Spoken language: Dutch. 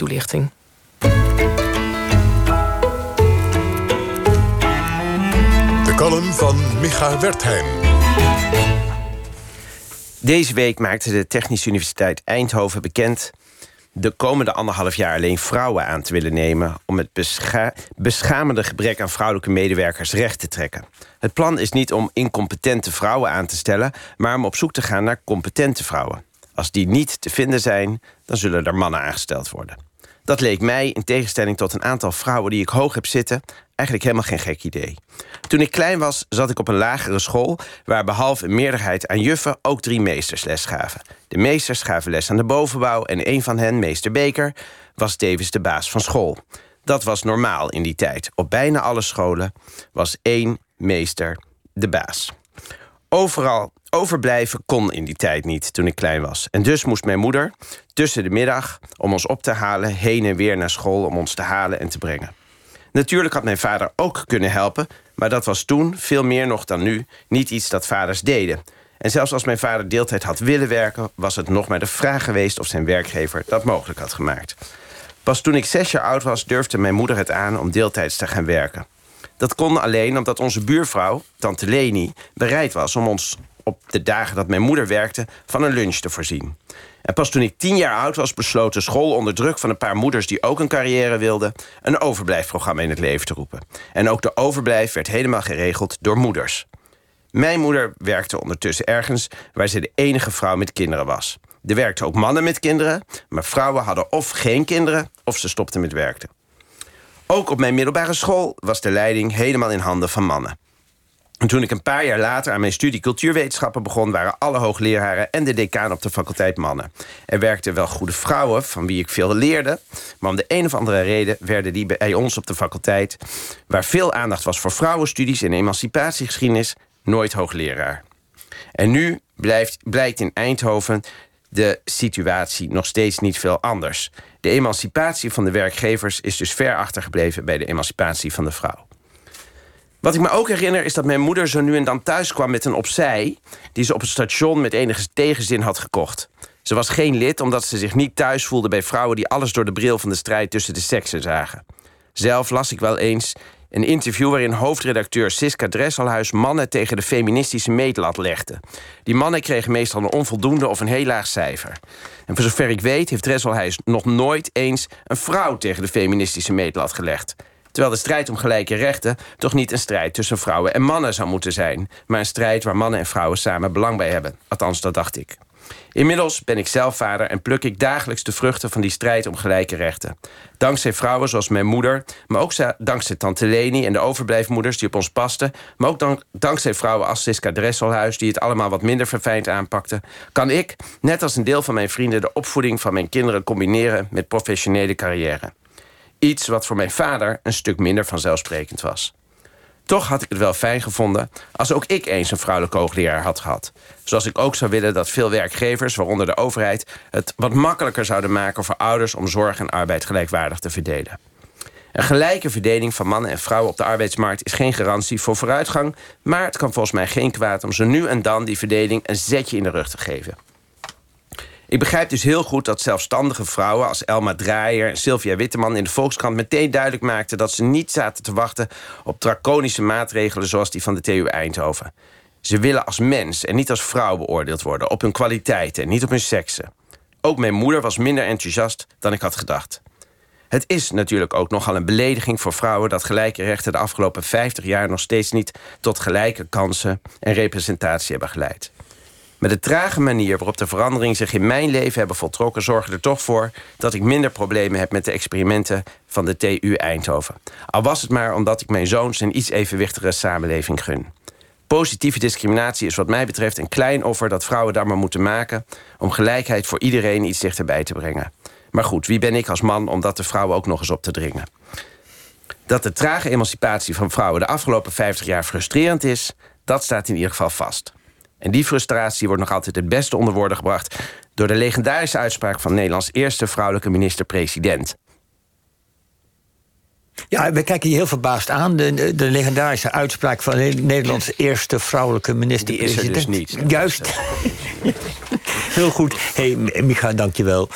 toelichting. De column van Micha Wertheim. Deze week maakte de Technische Universiteit Eindhoven bekend de komende anderhalf jaar alleen vrouwen aan te willen nemen... om het bescha beschamende gebrek aan vrouwelijke medewerkers recht te trekken. Het plan is niet om incompetente vrouwen aan te stellen... maar om op zoek te gaan naar competente vrouwen. Als die niet te vinden zijn, dan zullen er mannen aangesteld worden. Dat leek mij, in tegenstelling tot een aantal vrouwen die ik hoog heb zitten, eigenlijk helemaal geen gek idee. Toen ik klein was, zat ik op een lagere school... waar behalve een meerderheid aan juffen ook drie meesters les gaven. De meesters gaven les aan de bovenbouw... en een van hen, meester Beker, was tevens de baas van school. Dat was normaal in die tijd. Op bijna alle scholen was één meester de baas. Overal overblijven kon in die tijd niet toen ik klein was. En dus moest mijn moeder tussen de middag om ons op te halen... heen en weer naar school om ons te halen en te brengen. Natuurlijk had mijn vader ook kunnen helpen... maar dat was toen, veel meer nog dan nu, niet iets dat vaders deden. En zelfs als mijn vader deeltijd had willen werken... was het nog maar de vraag geweest of zijn werkgever dat mogelijk had gemaakt. Pas toen ik zes jaar oud was, durfde mijn moeder het aan om deeltijds te gaan werken. Dat kon alleen omdat onze buurvrouw, tante Leni, bereid was om ons op de dagen dat mijn moeder werkte van een lunch te voorzien. En pas toen ik tien jaar oud was, besloot de school onder druk van een paar moeders die ook een carrière wilden, een overblijfprogramma in het leven te roepen. En ook de overblijf werd helemaal geregeld door moeders. Mijn moeder werkte ondertussen ergens waar ze de enige vrouw met kinderen was. Er werkten ook mannen met kinderen, maar vrouwen hadden of geen kinderen of ze stopten met werken. Ook op mijn middelbare school was de leiding helemaal in handen van mannen. En toen ik een paar jaar later aan mijn studie cultuurwetenschappen begon... waren alle hoogleraren en de decaan op de faculteit mannen. Er werkten wel goede vrouwen, van wie ik veel leerde... maar om de een of andere reden werden die bij ons op de faculteit... waar veel aandacht was voor vrouwenstudies en emancipatiegeschiedenis... nooit hoogleraar. En nu blijft, blijkt in Eindhoven de situatie nog steeds niet veel anders. De emancipatie van de werkgevers is dus ver achtergebleven... bij de emancipatie van de vrouw. Wat ik me ook herinner is dat mijn moeder zo nu en dan thuis kwam met een opzij... die ze op het station met enige tegenzin had gekocht. Ze was geen lid omdat ze zich niet thuis voelde bij vrouwen... die alles door de bril van de strijd tussen de seksen zagen. Zelf las ik wel eens een interview waarin hoofdredacteur Siska Dresselhuis mannen tegen de feministische meetlat legde. Die mannen kregen meestal een onvoldoende of een heel laag cijfer. En voor zover ik weet heeft Dresselhuis nog nooit eens een vrouw tegen de feministische meetlat gelegd. Terwijl de strijd om gelijke rechten toch niet een strijd tussen vrouwen en mannen zou moeten zijn, maar een strijd waar mannen en vrouwen samen belang bij hebben. Althans, dat dacht ik. Inmiddels ben ik zelf vader en pluk ik dagelijks de vruchten van die strijd om gelijke rechten. Dankzij vrouwen zoals mijn moeder, maar ook dankzij tante Leni en de overblijfmoeders die op ons pasten, maar ook dank, dankzij vrouwen als Siska Dresselhuis die het allemaal wat minder verfijnd aanpakten, kan ik, net als een deel van mijn vrienden, de opvoeding van mijn kinderen combineren met professionele carrière. Iets wat voor mijn vader een stuk minder vanzelfsprekend was. Toch had ik het wel fijn gevonden als ook ik eens een vrouwelijke hoogleraar had gehad. Zoals ik ook zou willen dat veel werkgevers, waaronder de overheid... het wat makkelijker zouden maken voor ouders om zorg en arbeid gelijkwaardig te verdelen. Een gelijke verdeling van mannen en vrouwen op de arbeidsmarkt is geen garantie voor vooruitgang, maar het kan volgens mij geen kwaad om zo nu en dan die verdeling een zetje in de rug te geven. Ik begrijp dus heel goed dat zelfstandige vrouwen als Elma Draaier en Sylvia Witteman in de Volkskrant meteen duidelijk maakten dat ze niet zaten te wachten op draconische maatregelen zoals die van de TU Eindhoven. Ze willen als mens en niet als vrouw beoordeeld worden, op hun kwaliteiten en niet op hun seksen. Ook mijn moeder was minder enthousiast dan ik had gedacht. Het is natuurlijk ook nogal een belediging voor vrouwen dat gelijke rechten de afgelopen 50 jaar nog steeds niet tot gelijke kansen en representatie hebben geleid. Maar de trage manier waarop de veranderingen zich in mijn leven hebben voltrokken... zorgen er toch voor dat ik minder problemen heb met de experimenten van de TU Eindhoven. Al was het maar omdat ik mijn zoons een iets evenwichtigere samenleving gun. Positieve discriminatie is wat mij betreft een klein offer dat vrouwen daar maar moeten maken... om gelijkheid voor iedereen iets dichterbij te brengen. Maar goed, wie ben ik als man om dat de vrouwen ook nog eens op te dringen? Dat de trage emancipatie van vrouwen de afgelopen 50 jaar frustrerend is... dat staat in ieder geval vast. En die frustratie wordt nog altijd het beste onder woorden gebracht... door de legendarische uitspraak van Nederlands eerste vrouwelijke minister-president. Ja, we kijken hier heel verbaasd aan. De, de legendarische uitspraak van Nederlands eerste vrouwelijke minister-president. Die is er dus niet. Juist. heel goed. hey, Micha, dank je wel.